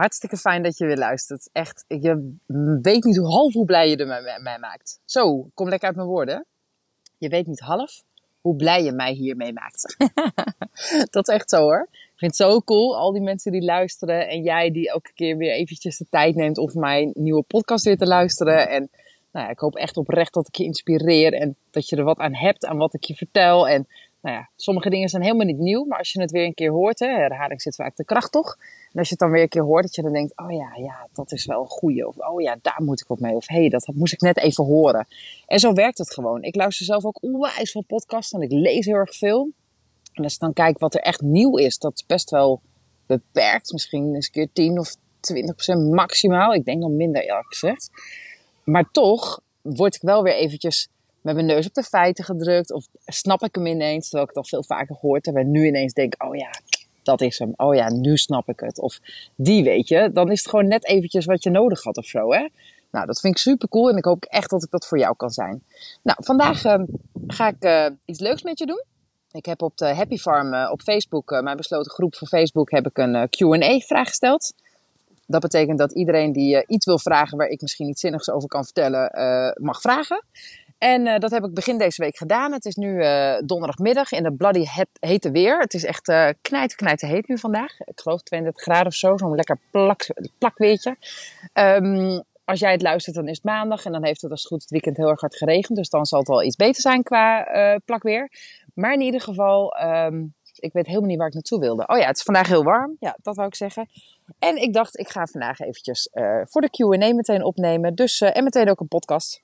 Hartstikke fijn dat je weer luistert. Echt, je weet niet half hoe blij je er mij, mij maakt. Zo, kom lekker uit mijn woorden. Je weet niet half hoe blij je mij hiermee maakt. dat is echt zo hoor. Ik vind het zo cool, al die mensen die luisteren. En jij die elke keer weer eventjes de tijd neemt om mijn nieuwe podcast weer te luisteren. En nou ja, ik hoop echt oprecht dat ik je inspireer. En dat je er wat aan hebt aan wat ik je vertel. En nou ja, sommige dingen zijn helemaal niet nieuw, maar als je het weer een keer hoort, hè, herhaling zit vaak de kracht toch? En als je het dan weer een keer hoort, dat je dan denkt, oh ja, ja, dat is wel een goeie. Of oh ja, daar moet ik wat mee. Of hé, hey, dat moest ik net even horen. En zo werkt het gewoon. Ik luister zelf ook onwijs veel podcasts en ik lees heel erg veel. En als ik dan kijk wat er echt nieuw is, dat is best wel beperkt. Misschien eens een keer 10 of 20 procent maximaal. Ik denk nog minder eerlijk gezegd. Maar toch word ik wel weer eventjes met mijn neus op de feiten gedrukt. Of snap ik hem ineens, terwijl ik het al veel vaker gehoord heb. En nu ineens denk oh ja, dat is hem. Oh ja, nu snap ik het. Of die weet je. Dan is het gewoon net eventjes wat je nodig had of zo, hè. Nou, dat vind ik super cool en ik hoop echt dat ik dat voor jou kan zijn. Nou, vandaag uh, ga ik uh, iets leuks met je doen. Ik heb op de Happy Farm uh, op Facebook, mijn besloten groep van Facebook, heb ik een Q&A-vraag gesteld. Dat betekent dat iedereen die iets wil vragen waar ik misschien iets zinnigs over kan vertellen, mag vragen. En uh, dat heb ik begin deze week gedaan. Het is nu uh, donderdagmiddag in de bloody hete weer. Het is echt uh, knijt, knijt heet nu vandaag. Ik geloof 32 graden of zo. Zo'n lekker plak, plakweertje. Um, als jij het luistert, dan is het maandag. En dan heeft het als het goed het weekend heel erg hard geregend. Dus dan zal het wel iets beter zijn qua plakweer. Maar in ieder geval, um, ik weet helemaal niet waar ik naartoe wilde. Oh ja, het is vandaag heel warm. Ja, dat wou ik zeggen. En ik dacht, ik ga vandaag eventjes voor de Q&A meteen opnemen. Dus, en meteen ook een podcast.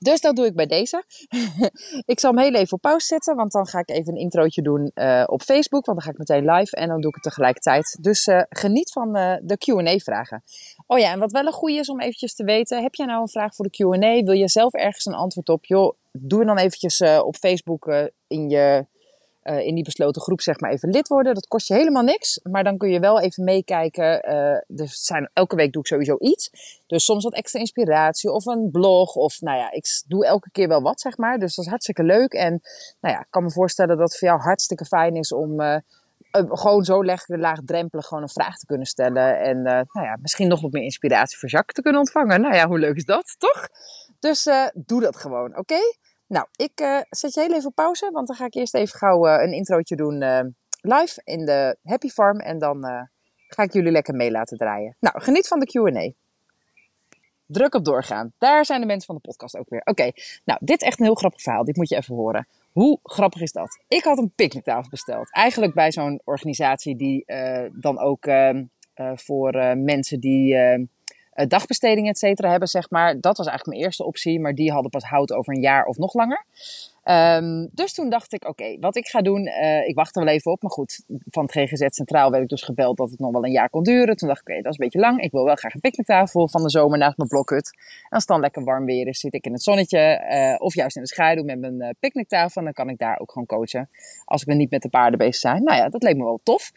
Dus dat doe ik bij deze. ik zal hem heel even op pauze zetten, want dan ga ik even een introotje doen uh, op Facebook. Want dan ga ik meteen live en dan doe ik het tegelijkertijd. Dus uh, geniet van uh, de Q&A-vragen. Oh ja, en wat wel een goede is om eventjes te weten. Heb jij nou een vraag voor de Q&A? Wil je zelf ergens een antwoord op? Joh, doe dan eventjes op Facebook in je uh, in die besloten groep zeg maar even lid worden. Dat kost je helemaal niks, maar dan kun je wel even meekijken. Uh, zijn, elke week doe ik sowieso iets. Dus soms wat extra inspiratie of een blog of nou ja, ik doe elke keer wel wat zeg maar. Dus dat is hartstikke leuk en nou ja, ik kan me voorstellen dat het voor jou hartstikke fijn is om... Uh, gewoon zo laagdrempelig gewoon een vraag te kunnen stellen. En nou ja, misschien nog wat meer inspiratie voor Jacques te kunnen ontvangen. Nou ja, hoe leuk is dat, toch? Dus doe dat gewoon, oké? Nou, ik uh, zet je heel even op pauze, want dan ga ik eerst even gauw uh, een introotje doen uh, live in de Happy Farm. En dan ga ik jullie lekker mee laten draaien. Nou, geniet van de Q&A. Druk op doorgaan. Daar zijn de mensen van de podcast ook weer. Oké, nou, dit is echt een heel grappig verhaal. Dit moet je even horen. Hoe grappig is dat? Ik had een picknicktafel besteld. Eigenlijk bij zo'n organisatie die dan ook ehm, voor mensen die ehm, dagbestedingen, et cetera, hebben, zeg maar. Dat was eigenlijk mijn eerste optie, maar die hadden pas hout over een jaar of nog langer. Um, dus toen dacht ik, oké, wat ik ga doen, uh, ik wacht er wel even op. Maar goed, van het GGZ Centraal werd ik dus gebeld dat het nog wel een jaar kon duren. Toen dacht ik, oké, dat is een beetje lang. Ik wil wel graag een picknicktafel van de zomer naast mijn blokhut. En als het dan lekker warm weer is, zit ik in het zonnetje uh, of juist in de schaduw met mijn uh, picknicktafel. En dan kan ik daar ook gewoon coachen als ik me niet met de paarden bezig zijn. Nou ja, dat leek me wel tof.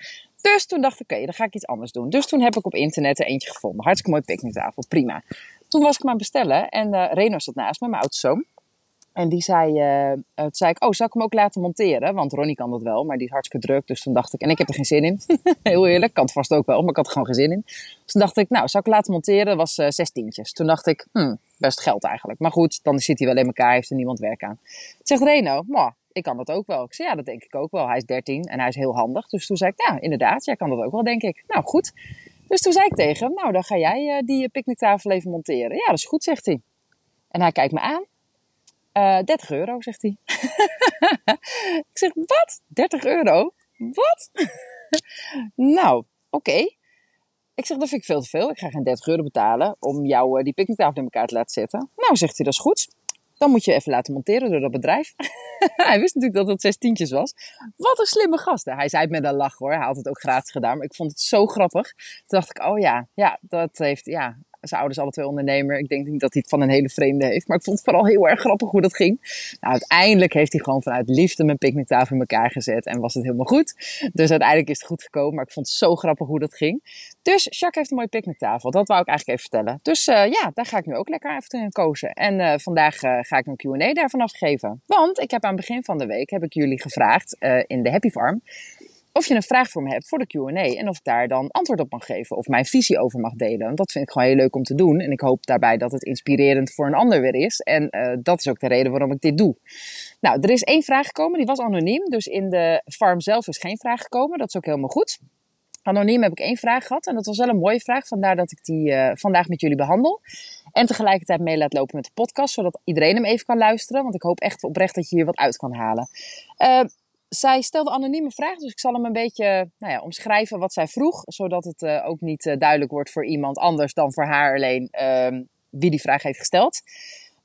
Dus toen dacht ik, oké, dan ga ik iets anders doen. Dus toen heb ik op internet er eentje gevonden. Hartstikke mooi picknicktafel, prima. Toen was ik maar bestellen en uh, Reno zat naast me, mijn oudste. En die zei, uh, toen zei ik, oh, zal ik hem ook laten monteren? Want Ronnie kan dat wel, maar die is hartstikke druk. Dus toen dacht ik, en ik heb er geen zin in. Heel eerlijk, kan het vast ook wel, maar ik had er gewoon geen zin in. Dus toen dacht ik, nou, zal ik laten monteren? Dat was uh, zes tientjes. Toen dacht ik, hmm, best geld eigenlijk. Maar goed, dan zit hij wel in elkaar, heeft er niemand werk aan. Zegt Reno, ik kan dat ook wel. Ik zei, ja, dat denk ik ook wel. Hij is 13 en hij is heel handig. Dus toen zei ik, ja, inderdaad, jij kan dat ook wel, denk ik. Nou, goed. Dus toen zei ik tegen hem, nou, dan ga jij uh, die picknicktafel even monteren. Ja, dat is goed, zegt hij. En hij kijkt me aan. Uh, eh, 30 euro, zegt hij. ik zeg, wat? 30 euro? Wat? nou, oké. Ik zeg, dat vind ik veel te veel. Ik ga geen 30 euro betalen om jou die picknicktafel in elkaar te laten zetten. Nou, zegt hij, dat is goed. Dan moet je even laten monteren door dat bedrijf. hij wist natuurlijk dat het zes tientjes was. Wat een slimme gasten. Hij zei het met een lach hoor. Hij had het ook gratis gedaan. Maar ik vond het zo grappig. Toen dacht ik, oh ja, ja, dat heeft, ja. Zijn ouders alle twee ondernemer. Ik denk niet dat hij het van een hele vreemde heeft. Maar ik vond het vooral heel erg grappig hoe dat ging. Nou, uiteindelijk heeft hij gewoon vanuit liefde mijn picknicktafel in elkaar gezet. En was het helemaal goed. Dus uiteindelijk is het goed gekomen. Maar ik vond het zo grappig hoe dat ging. Dus Jacques heeft een mooie picknicktafel. Dat wou ik eigenlijk even vertellen. Dus uh, ja, daar ga ik nu ook lekker even in kozen. En uh, vandaag uh, ga ik een Q&A daarvan afgeven. Want ik heb aan het begin van de week heb ik jullie gevraagd in de Happy Farm of je een vraag voor me hebt voor de Q&A en of ik daar dan antwoord op mag geven of mijn visie over mag delen. Dat vind ik gewoon heel leuk om te doen en ik hoop daarbij dat het inspirerend voor een ander weer is. En uh, dat is ook de reden waarom ik dit doe. Nou, er is één vraag gekomen, die was anoniem, dus in de farm zelf is geen vraag gekomen. Dat is ook helemaal goed. Anoniem heb ik één vraag gehad en dat was wel een mooie vraag, vandaar dat ik die uh, vandaag met jullie behandel. En tegelijkertijd mee laat lopen met de podcast, zodat iedereen hem even kan luisteren, want ik hoop echt oprecht dat je hier wat uit kan halen. Uh, zij stelde anonieme vraag, dus ik zal hem een beetje nou ja, omschrijven wat zij vroeg, zodat het uh, ook niet uh, duidelijk wordt voor iemand anders dan voor haar alleen uh, wie die vraag heeft gesteld.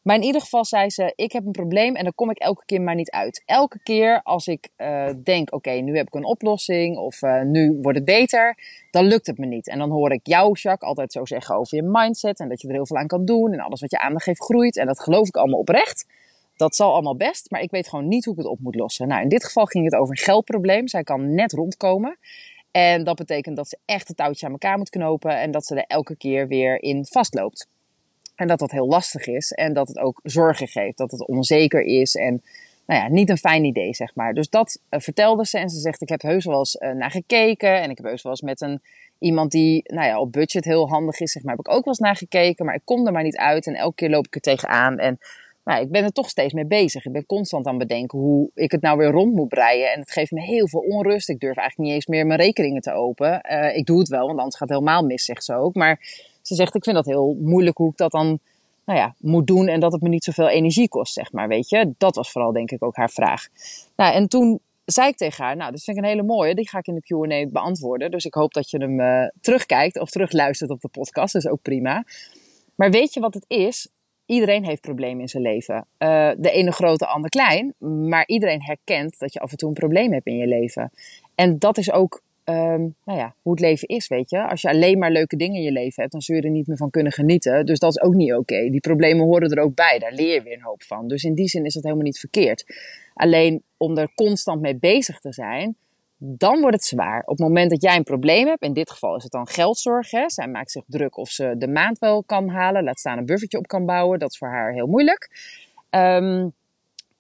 Maar in ieder geval zei ze: Ik heb een probleem en daar kom ik elke keer maar niet uit. Elke keer als ik uh, denk: Oké, nu heb ik een oplossing of nu wordt het beter, dan lukt het me niet. En dan hoor ik jou, Jacques, altijd zo zeggen over je mindset en dat je er heel veel aan kan doen en alles wat je aandacht geeft groeit. En dat geloof ik allemaal oprecht. Dat zal allemaal best, maar ik weet gewoon niet hoe ik het op moet lossen. Nou, in dit geval ging het over een geldprobleem. Zij kan net rondkomen. En dat betekent dat ze echt het touwtje aan elkaar moet knopen en dat ze er elke keer weer in vastloopt. En dat dat heel lastig is en dat het ook zorgen geeft, dat het onzeker is en nou ja, niet een fijn idee, zeg maar. Dus dat uh, vertelde ze en ze zegt, ik heb heus wel eens uh, naar gekeken en ik heb heus wel eens met een iemand die nou ja, op budget heel handig is, zeg maar, heb ik ook wel eens naar gekeken, maar ik kom er maar niet uit en elke keer loop ik er tegenaan en nou, ik ben er toch steeds mee bezig. Ik ben constant aan het bedenken hoe ik het nou weer rond moet breien. En het geeft me heel veel onrust. Ik durf eigenlijk niet eens meer mijn rekeningen te openen. Uh, ik doe het wel, want anders gaat het helemaal mis, zegt ze ook. Maar ze zegt, ik vind dat heel moeilijk hoe ik dat dan nou ja, moet doen en dat het me niet zoveel energie kost, zeg maar, weet je. Dat was vooral, denk ik, ook haar vraag. Nou, en toen zei ik tegen haar, nou, dat vind ik een hele mooie, die ga ik in de Q&A beantwoorden. Dus ik hoop dat je hem uh, terugkijkt of terugluistert op de podcast, dat is ook prima. Maar weet je wat het is? Iedereen heeft problemen in zijn leven. Uh, de ene groot, de ander klein. Maar iedereen herkent dat je af en toe een probleem hebt in je leven. En dat is ook um, nou ja, hoe het leven is, weet je. Als je alleen maar leuke dingen in je leven hebt, dan zul je er niet meer van kunnen genieten. Dus dat is ook niet oké. Die problemen horen er ook bij. Daar leer je weer een hoop van. Dus in die zin is het helemaal niet verkeerd. Alleen om er constant mee bezig te zijn, dan wordt het zwaar. Op het moment dat jij een probleem hebt, in dit geval is het dan geldzorg. Zij maakt zich druk of ze de maand wel kan halen, laat staan een buffertje op kan bouwen. Dat is voor haar heel moeilijk. Um,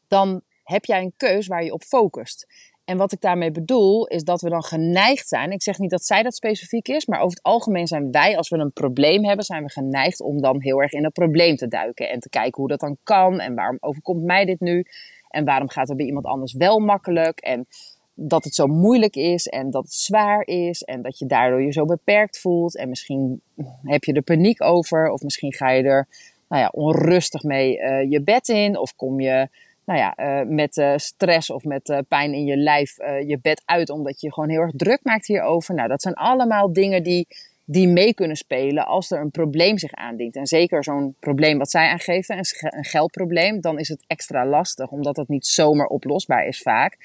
dan heb jij een keus waar je op focust. En wat ik daarmee bedoel, is dat we dan geneigd zijn. Ik zeg niet dat zij dat specifiek is, maar over het algemeen zijn wij, als we een probleem hebben, zijn we geneigd om dan heel erg in het probleem te duiken. En te kijken hoe dat dan kan. En waarom overkomt mij dit nu? En waarom gaat het bij iemand anders wel makkelijk? En dat het zo moeilijk is en dat het zwaar is en dat je daardoor je zo beperkt voelt. En misschien heb je er paniek over of misschien ga je er nou ja, onrustig mee uh, je bed in of kom je nou ja, uh, met uh, stress of met pijn in je lijf je bed uit omdat je gewoon heel erg druk maakt hierover. Nou, dat zijn allemaal dingen die, die mee kunnen spelen als er een probleem zich aandient. En zeker zo'n probleem wat zij aangeven, een geldprobleem, dan is het extra lastig omdat het niet zomaar oplosbaar is vaak.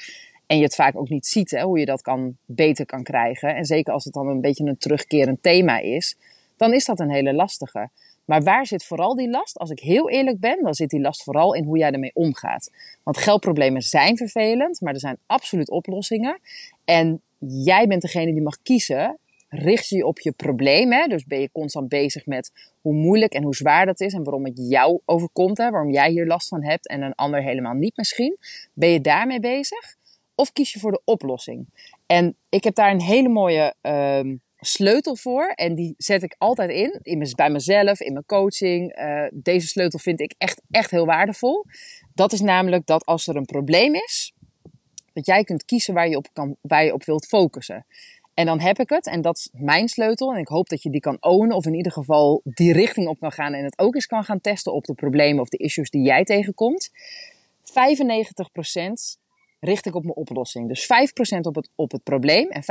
En je het vaak ook niet ziet, hè, hoe je dat kan, beter kan krijgen. En zeker als het dan een beetje een terugkerend thema is, dan is dat een hele lastige. Maar waar zit vooral die last? Als ik heel eerlijk ben, dan zit die last vooral in hoe jij ermee omgaat. Want geldproblemen zijn vervelend, maar er zijn absoluut oplossingen. En jij bent degene die mag kiezen. Richt je op je probleem. Hè? Dus ben je constant bezig met hoe moeilijk en hoe zwaar dat is en waarom het jou overkomt. Hè? Waarom jij hier last van hebt en een ander helemaal niet misschien. Ben je daarmee bezig? Of kies je voor de oplossing? En ik heb daar een hele mooie um, sleutel voor. En die zet ik altijd in, in bij mezelf, in mijn coaching. Uh, deze sleutel vind ik echt, echt heel waardevol. Dat is namelijk dat als er een probleem is, dat jij kunt kiezen waar je op, kan, waar je op wilt focussen. En dan heb ik het, en dat is mijn sleutel. En ik hoop dat je die kan ownen, of in ieder geval die richting op kan gaan en het ook eens kan gaan testen op de problemen of de issues die jij tegenkomt. 95% richt ik op mijn oplossing. Dus 5% op het, op het probleem en 95%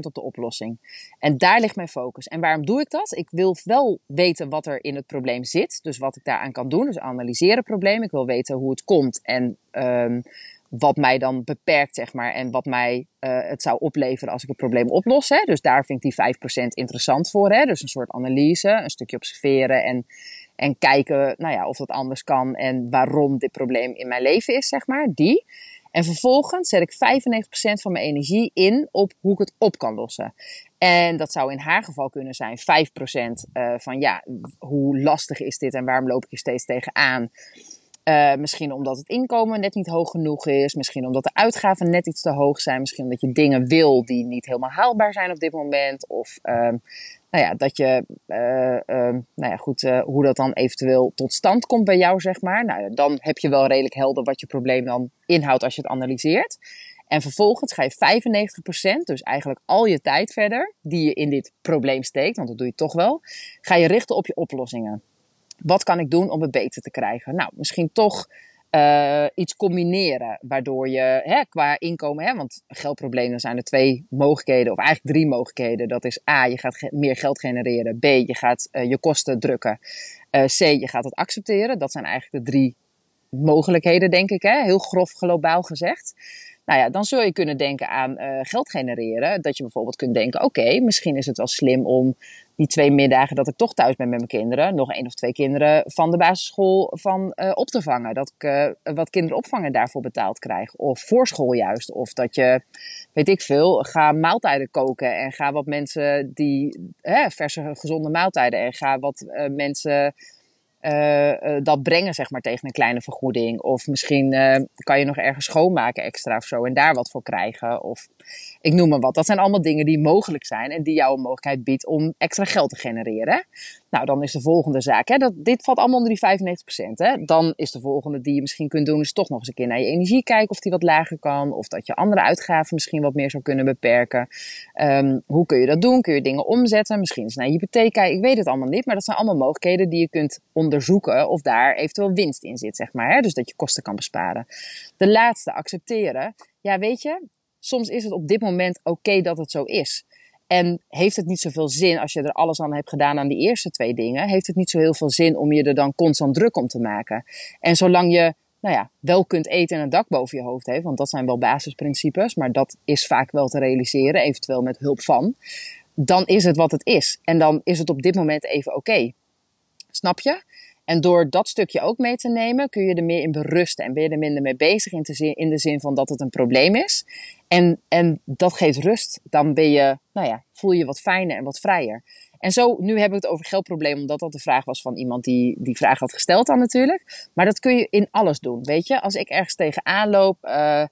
op de oplossing. En daar ligt mijn focus. En waarom doe ik dat? Ik wil wel weten wat er in het probleem zit. Dus wat ik daaraan kan doen. Dus analyseren het probleem. Ik wil weten hoe het komt en um, wat mij dan beperkt, zeg maar. En wat mij uh, het zou opleveren als ik het probleem oplos. Hè. Dus daar vind ik die 5% interessant voor. Hè. Dus een soort analyse, een stukje observeren en, en kijken nou ja, of dat anders kan. En waarom dit probleem in mijn leven is, zeg maar. Die. En vervolgens zet ik 95% van mijn energie in op hoe ik het op kan lossen. En dat zou in haar geval kunnen zijn 5% uh, van ja, hoe lastig is dit en waarom loop ik er steeds tegenaan. Uh, misschien omdat het inkomen net niet hoog genoeg is. Misschien omdat de uitgaven net iets te hoog zijn. Misschien omdat je dingen wil die niet helemaal haalbaar zijn op dit moment. Of uh, nou ja, dat je, uh, nou ja, goed, uh, hoe dat dan eventueel tot stand komt bij jou, zeg maar. Nou, dan heb je wel redelijk helder wat je probleem dan inhoudt als je het analyseert. En vervolgens ga je 95%, dus eigenlijk al je tijd verder, die je in dit probleem steekt, want dat doe je toch wel, ga je richten op je oplossingen. Wat kan ik doen om het beter te krijgen? Nou, misschien toch uh, iets combineren, waardoor je hè, qua inkomen, hè, want geldproblemen zijn er twee mogelijkheden, of eigenlijk drie mogelijkheden. Dat is A, je gaat meer geld genereren. B, je gaat uh, je kosten drukken. Uh, C, je gaat het accepteren. Dat zijn eigenlijk de drie mogelijkheden, denk ik, hè? heel grof globaal gezegd. Nou ja, dan zul je kunnen denken aan uh, geld genereren. Dat je bijvoorbeeld kunt denken: oké, misschien is het wel slim om die twee middagen dat ik toch thuis ben met mijn kinderen, nog één of twee kinderen van de basisschool van uh, op te vangen. Dat ik uh, wat kinderopvangen daarvoor betaald krijg. Of voorschool juist. Of dat je, weet ik veel, ga maaltijden koken en ga wat mensen die hè, verse, gezonde maaltijden en ga wat mensen dat brengen, zeg maar, tegen een kleine vergoeding. Of misschien uh, kan je nog ergens schoonmaken extra of zo en daar wat voor krijgen. Of ik noem maar wat. Dat zijn allemaal dingen die mogelijk zijn en die jou een mogelijkheid biedt om extra geld te genereren. Nou, dan is de volgende zaak. Hè, dat, dit valt allemaal onder die 95%. Hè. Dan is de volgende die je misschien kunt doen, is toch nog eens een keer naar je energie kijken of die wat lager kan. Of dat je andere uitgaven misschien wat meer zou kunnen beperken. Um, hoe kun je dat doen? Kun je dingen omzetten? Misschien eens naar je hypotheek kijken. Ik weet het allemaal niet, maar dat zijn allemaal mogelijkheden die je kunt onderzoeken of daar eventueel winst in zit, zeg maar. Hè. Dus dat je kosten kan besparen. De laatste, accepteren. Ja, weet je, soms is het op dit moment oké dat het zo is. En heeft het niet zoveel zin, als je er alles aan hebt gedaan aan die eerste twee dingen, heeft het niet zo heel veel zin om je er dan constant druk om te maken. En zolang je nou ja, wel kunt eten en een dak boven je hoofd heeft, want dat zijn wel basisprincipes, maar dat is vaak wel te realiseren, eventueel met hulp van, dan is het wat het is. En dan is het op dit moment even oké. Snap je? En door dat stukje ook mee te nemen, kun je er meer in berusten en ben je er minder mee bezig in, zin, in de zin van dat het een probleem is. En, en dat geeft rust. Dan ben je, nou ja, voel je wat fijner en wat vrijer. En zo, nu hebben we het over geldprobleem, omdat dat de vraag was van iemand die die vraag had gesteld dan natuurlijk. Maar dat kun je in alles doen, weet je. Als ik ergens tegenaan loop, uh,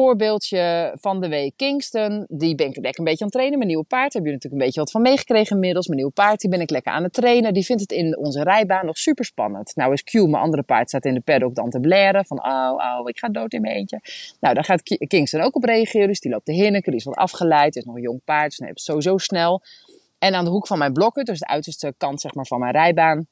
voorbeeldje van de week Kingston. Die ben ik lekker een beetje aan het trainen. Mijn nieuwe paard. Heb je natuurlijk een beetje wat van meegekregen inmiddels. Mijn nieuwe paard, die ben ik lekker aan het trainen. Die vindt het in onze rijbaan nog super spannend. Nou is Q, mijn andere paard, staat in de paddock dan te blaren. Van, oh, oh, ik ga dood in mijn eentje. Nou, daar gaat Kingston ook op reageren. Dus die loopt te hinniken. Die is wat afgeleid. is nog een jong paard. Dus het sowieso snel. En aan de hoek van mijn blokken, dus de uiterste kant zeg maar, van mijn rijbaan,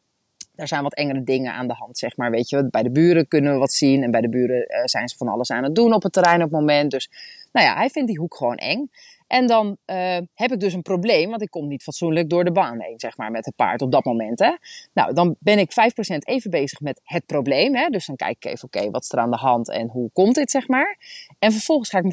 daar zijn wat engere dingen aan de hand, zeg maar. Weet je, bij de buren kunnen we wat zien. En bij de buren uh, zijn ze van alles aan het doen op het terrein op het moment. Dus nou ja, hij vindt die hoek gewoon eng. En dan uh, heb ik dus een probleem, want ik kom niet fatsoenlijk door de baan heen, zeg maar, met het paard op dat moment. Hè. Nou, dan ben ik 5% even bezig met het probleem. Hè. Dus dan kijk ik even, oké, wat is er aan de hand en hoe komt dit, zeg maar. En vervolgens ga ik me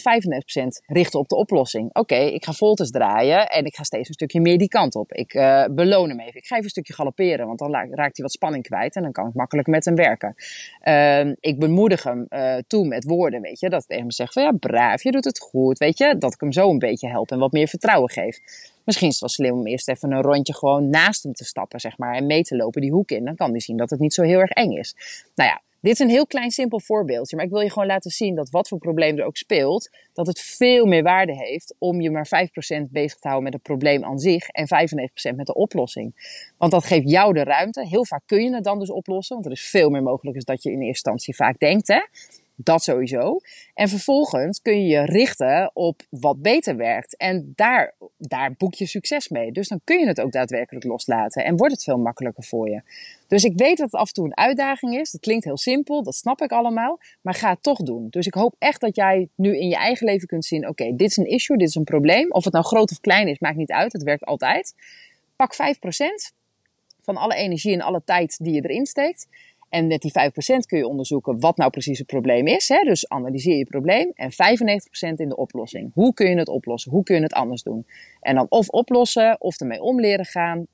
95% richten op de oplossing. Oké, ik ga voltes draaien en ik ga steeds een stukje meer die kant op. Ik uh, beloon hem even. Ik ga even een stukje galopperen, want dan raakt hij wat spanning kwijt en dan kan ik makkelijk met hem werken. Uh, ik bemoedig hem uh, toe met woorden, weet je, dat ik tegen hem zeg van ja, braaf, je doet het goed, weet je. Dat ik hem zo een beetje helpen en wat meer vertrouwen geeft. Misschien is het wel slim om eerst even een rondje gewoon naast hem te stappen, zeg maar, en mee te lopen die hoek in. Dan kan hij zien dat het niet zo heel erg eng is. Nou ja, dit is een heel klein simpel voorbeeldje, maar ik wil je gewoon laten zien dat wat voor probleem er ook speelt, dat het veel meer waarde heeft om je maar 5% bezig te houden met het probleem aan zich en 95% met de oplossing. Want dat geeft jou de ruimte. Heel vaak kun je het dan dus oplossen, want er is veel meer mogelijk dan dat je in eerste instantie vaak denkt. Hè? Dat sowieso. En vervolgens kun je je richten op wat beter werkt. En daar, daar boek je succes mee. Dus dan kun je het ook daadwerkelijk loslaten. En wordt het veel makkelijker voor je. Dus ik weet dat het af en toe een uitdaging is. Dat klinkt heel simpel, dat snap ik allemaal. Maar ga het toch doen. Dus ik hoop echt dat jij nu in je eigen leven kunt zien: oké, dit is een issue, dit is een probleem. Of het nou groot of klein is, maakt niet uit. Het werkt altijd. Pak 5% van alle energie en alle tijd die je erin steekt. En met die 5% kun je onderzoeken wat nou precies het probleem is. Hè? Dus analyseer je probleem. En 95% in de oplossing. Hoe kun je het oplossen? Hoe kun je het anders doen? En dan of oplossen of ermee om leren gaan.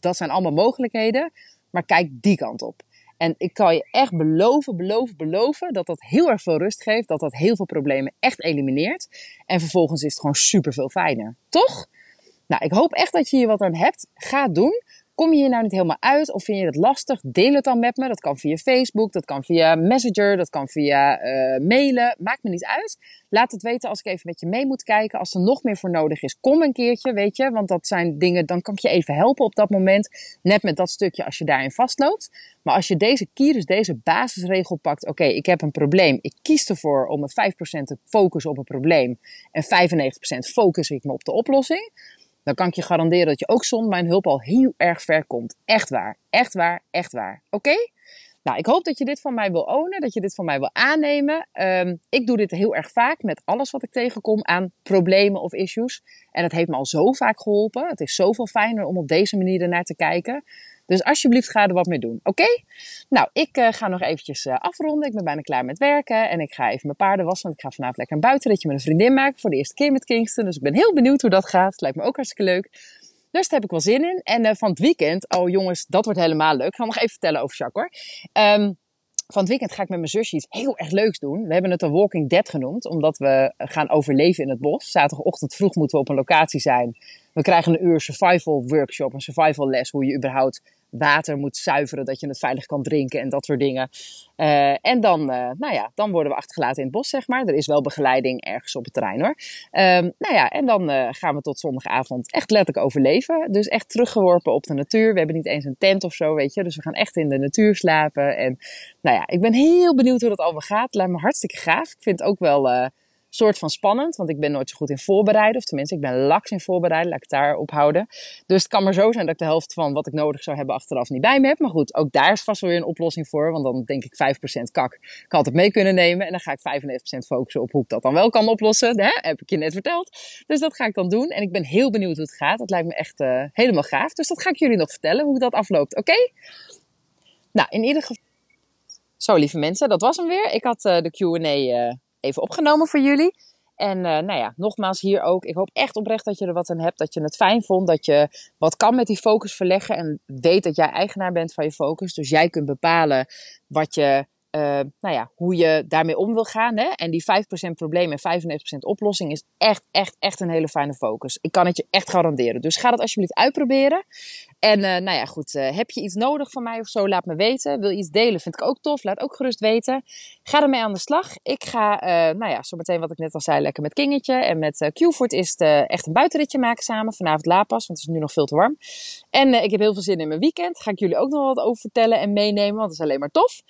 Dat zijn allemaal mogelijkheden. Maar kijk die kant op. En ik kan je echt beloven, beloven, beloven dat dat heel erg veel rust geeft. Dat dat heel veel problemen echt elimineert. En vervolgens is het gewoon super veel fijner. Toch? Nou, ik hoop echt dat je hier wat aan hebt. Ga het doen. Kom je hier nou niet helemaal uit of vind je het lastig? Deel het dan met me. Dat kan via Facebook, dat kan via Messenger, dat kan via uh, mailen. Maakt me niet uit. Laat het weten als ik even met je mee moet kijken. Als er nog meer voor nodig is, kom een keertje, weet je. Want dat zijn dingen, dan kan ik je even helpen op dat moment. Net met dat stukje als je daarin vastloopt. Maar als je deze kier, dus deze basisregel pakt. Oké, ik heb een probleem. Ik kies ervoor om met 5% te focussen op een probleem. En 95% focus ik me op de oplossing dan kan ik je garanderen dat je ook zonder mijn hulp al heel erg ver komt. Echt waar, echt waar, echt waar. Oké? Nou, ik hoop dat je dit van mij wil ownen, dat je dit van mij wil aannemen. Um, ik doe dit heel erg vaak met alles wat ik tegenkom aan problemen of issues. En het heeft me al zo vaak geholpen. Het is zoveel fijner om op deze manier ernaar te kijken. Dus alsjeblieft ga er wat mee doen, oké? Nou, ik uh, ga nog eventjes uh, afronden. Ik ben bijna klaar met werken en ik ga even mijn paarden wassen. Want ik ga vanavond lekker een buitenritje met een vriendin maken voor de eerste keer met Kingston. Dus ik ben heel benieuwd hoe dat gaat. Lijkt me ook hartstikke leuk. Dus daar heb ik wel zin in. En uh, van het weekend, oh jongens, dat wordt helemaal leuk. Ik ga nog even vertellen over Jacques hoor. Um, van het weekend ga ik met mijn zusje iets heel erg leuks doen. We hebben het een Walking Dead genoemd, omdat we gaan overleven in het bos. Zaterdagochtend vroeg moeten we op een locatie zijn. We krijgen een uur survival workshop, een survival les, hoe je überhaupt water moet zuiveren, dat je het veilig kan drinken en dat soort dingen. Uh, en dan, uh, nou ja, dan worden we achtergelaten in het bos, zeg maar. Er is wel begeleiding ergens op het terrein hoor. Um, nou ja, en dan uh, gaan we tot zondagavond echt letterlijk overleven. Dus echt teruggeworpen op de natuur. We hebben niet eens een tent of zo, weet je. Dus we gaan echt in de natuur slapen. En nou ja, ik ben heel benieuwd hoe dat allemaal gaat. Lijkt me hartstikke gaaf. Ik vind het ook wel soort van spannend, want ik ben nooit zo goed in voorbereiden. Of tenminste, ik ben laks in voorbereiden, laat ik het daar ophouden. Dus het kan maar zo zijn dat ik de helft van wat ik nodig zou hebben achteraf niet bij me heb. Maar goed, ook daar is vast wel weer een oplossing voor. Want dan denk ik 5% kak ik had het mee kunnen nemen. En dan ga ik 95% focussen op hoe ik dat dan wel kan oplossen. Hè? Heb ik je net verteld. Dus dat ga ik dan doen. En ik ben heel benieuwd hoe het gaat. Dat lijkt me echt uh, helemaal gaaf. Dus dat ga ik jullie nog vertellen, hoe dat afloopt. Oké? Nou, in ieder geval... Zo, lieve mensen, dat was hem weer. Ik had uh, de Q&A... even opgenomen voor jullie. En uh, nou ja, nogmaals hier ook. Ik hoop echt oprecht dat je er wat aan hebt. Dat je het fijn vond. Dat je wat kan met die focus verleggen. En weet dat jij eigenaar bent van je focus. Dus jij kunt bepalen wat je uh, nou ja, hoe je daarmee om wil gaan. Hè? En die 5% probleem en 95% oplossing is echt, echt, echt een hele fijne focus. Ik kan het je echt garanderen. Dus ga dat alsjeblieft uitproberen. En uh, nou ja, goed. Uh, heb je iets nodig van mij of zo? Laat me weten. Wil je iets delen? Vind ik ook tof. Laat ook gerust weten. Ga ermee aan de slag. Ik ga, nou ja, zometeen wat ik net al zei, lekker met Kingetje. En met Q-Fort is echt een buitenritje maken samen. Vanavond Lapas, want het is nu nog veel te warm. En ik heb heel veel zin in mijn weekend. Ga ik jullie ook nog wat over vertellen en meenemen, want het is alleen maar tof.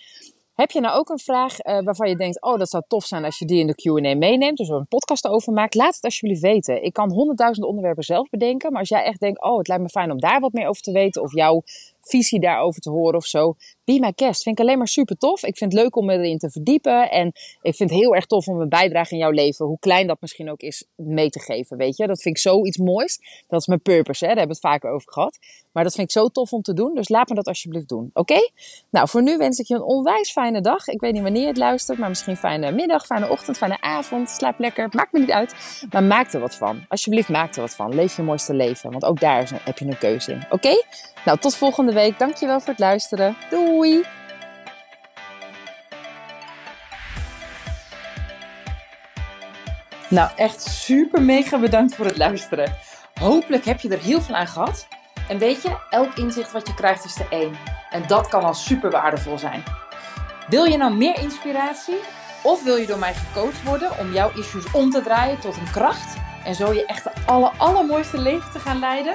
Heb je nou ook een vraag uh, waarvan je denkt, oh dat zou tof zijn als je die in de Q&A meeneemt, dus er een podcast over maakt, laat het alsjeblieft weten. Ik kan honderdduizend onderwerpen zelf bedenken, maar als jij echt denkt, oh het lijkt me fijn om daar wat meer over te weten of jouw visie daarover te horen of zo. Be my guest. Vind ik alleen maar super tof. Ik vind het leuk om me erin te verdiepen. En ik vind het heel erg tof om een bijdrage in jouw leven, hoe klein dat misschien ook is, mee te geven. Weet je, dat vind ik zoiets moois. Dat is mijn purpose, hè? daar hebben we het vaker over gehad. Maar dat vind ik zo tof om te doen. Dus laat me dat alsjeblieft doen. Oké? Nou, voor nu wens ik je een onwijs fijne dag. Ik weet niet wanneer je het luistert, maar misschien fijne middag, fijne ochtend, fijne avond. Slaap lekker. Maakt me niet uit. Maar maak er wat van. Alsjeblieft, maak er wat van. Leef je mooiste leven. Want ook daar heb je een keuze in. Oké? Nou, tot volgende week. Dankjewel voor het luisteren. Doei! Nou, echt super mega bedankt voor het luisteren. Hopelijk heb je er heel veel aan gehad. En weet je, elk inzicht wat je krijgt is er één. En dat kan al super waardevol zijn. Wil je nou meer inspiratie? Of wil je door mij gecoacht worden om jouw issues om te draaien tot een kracht? En zo je echt de aller, allermooiste leven te gaan leiden?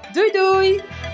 Doei doei!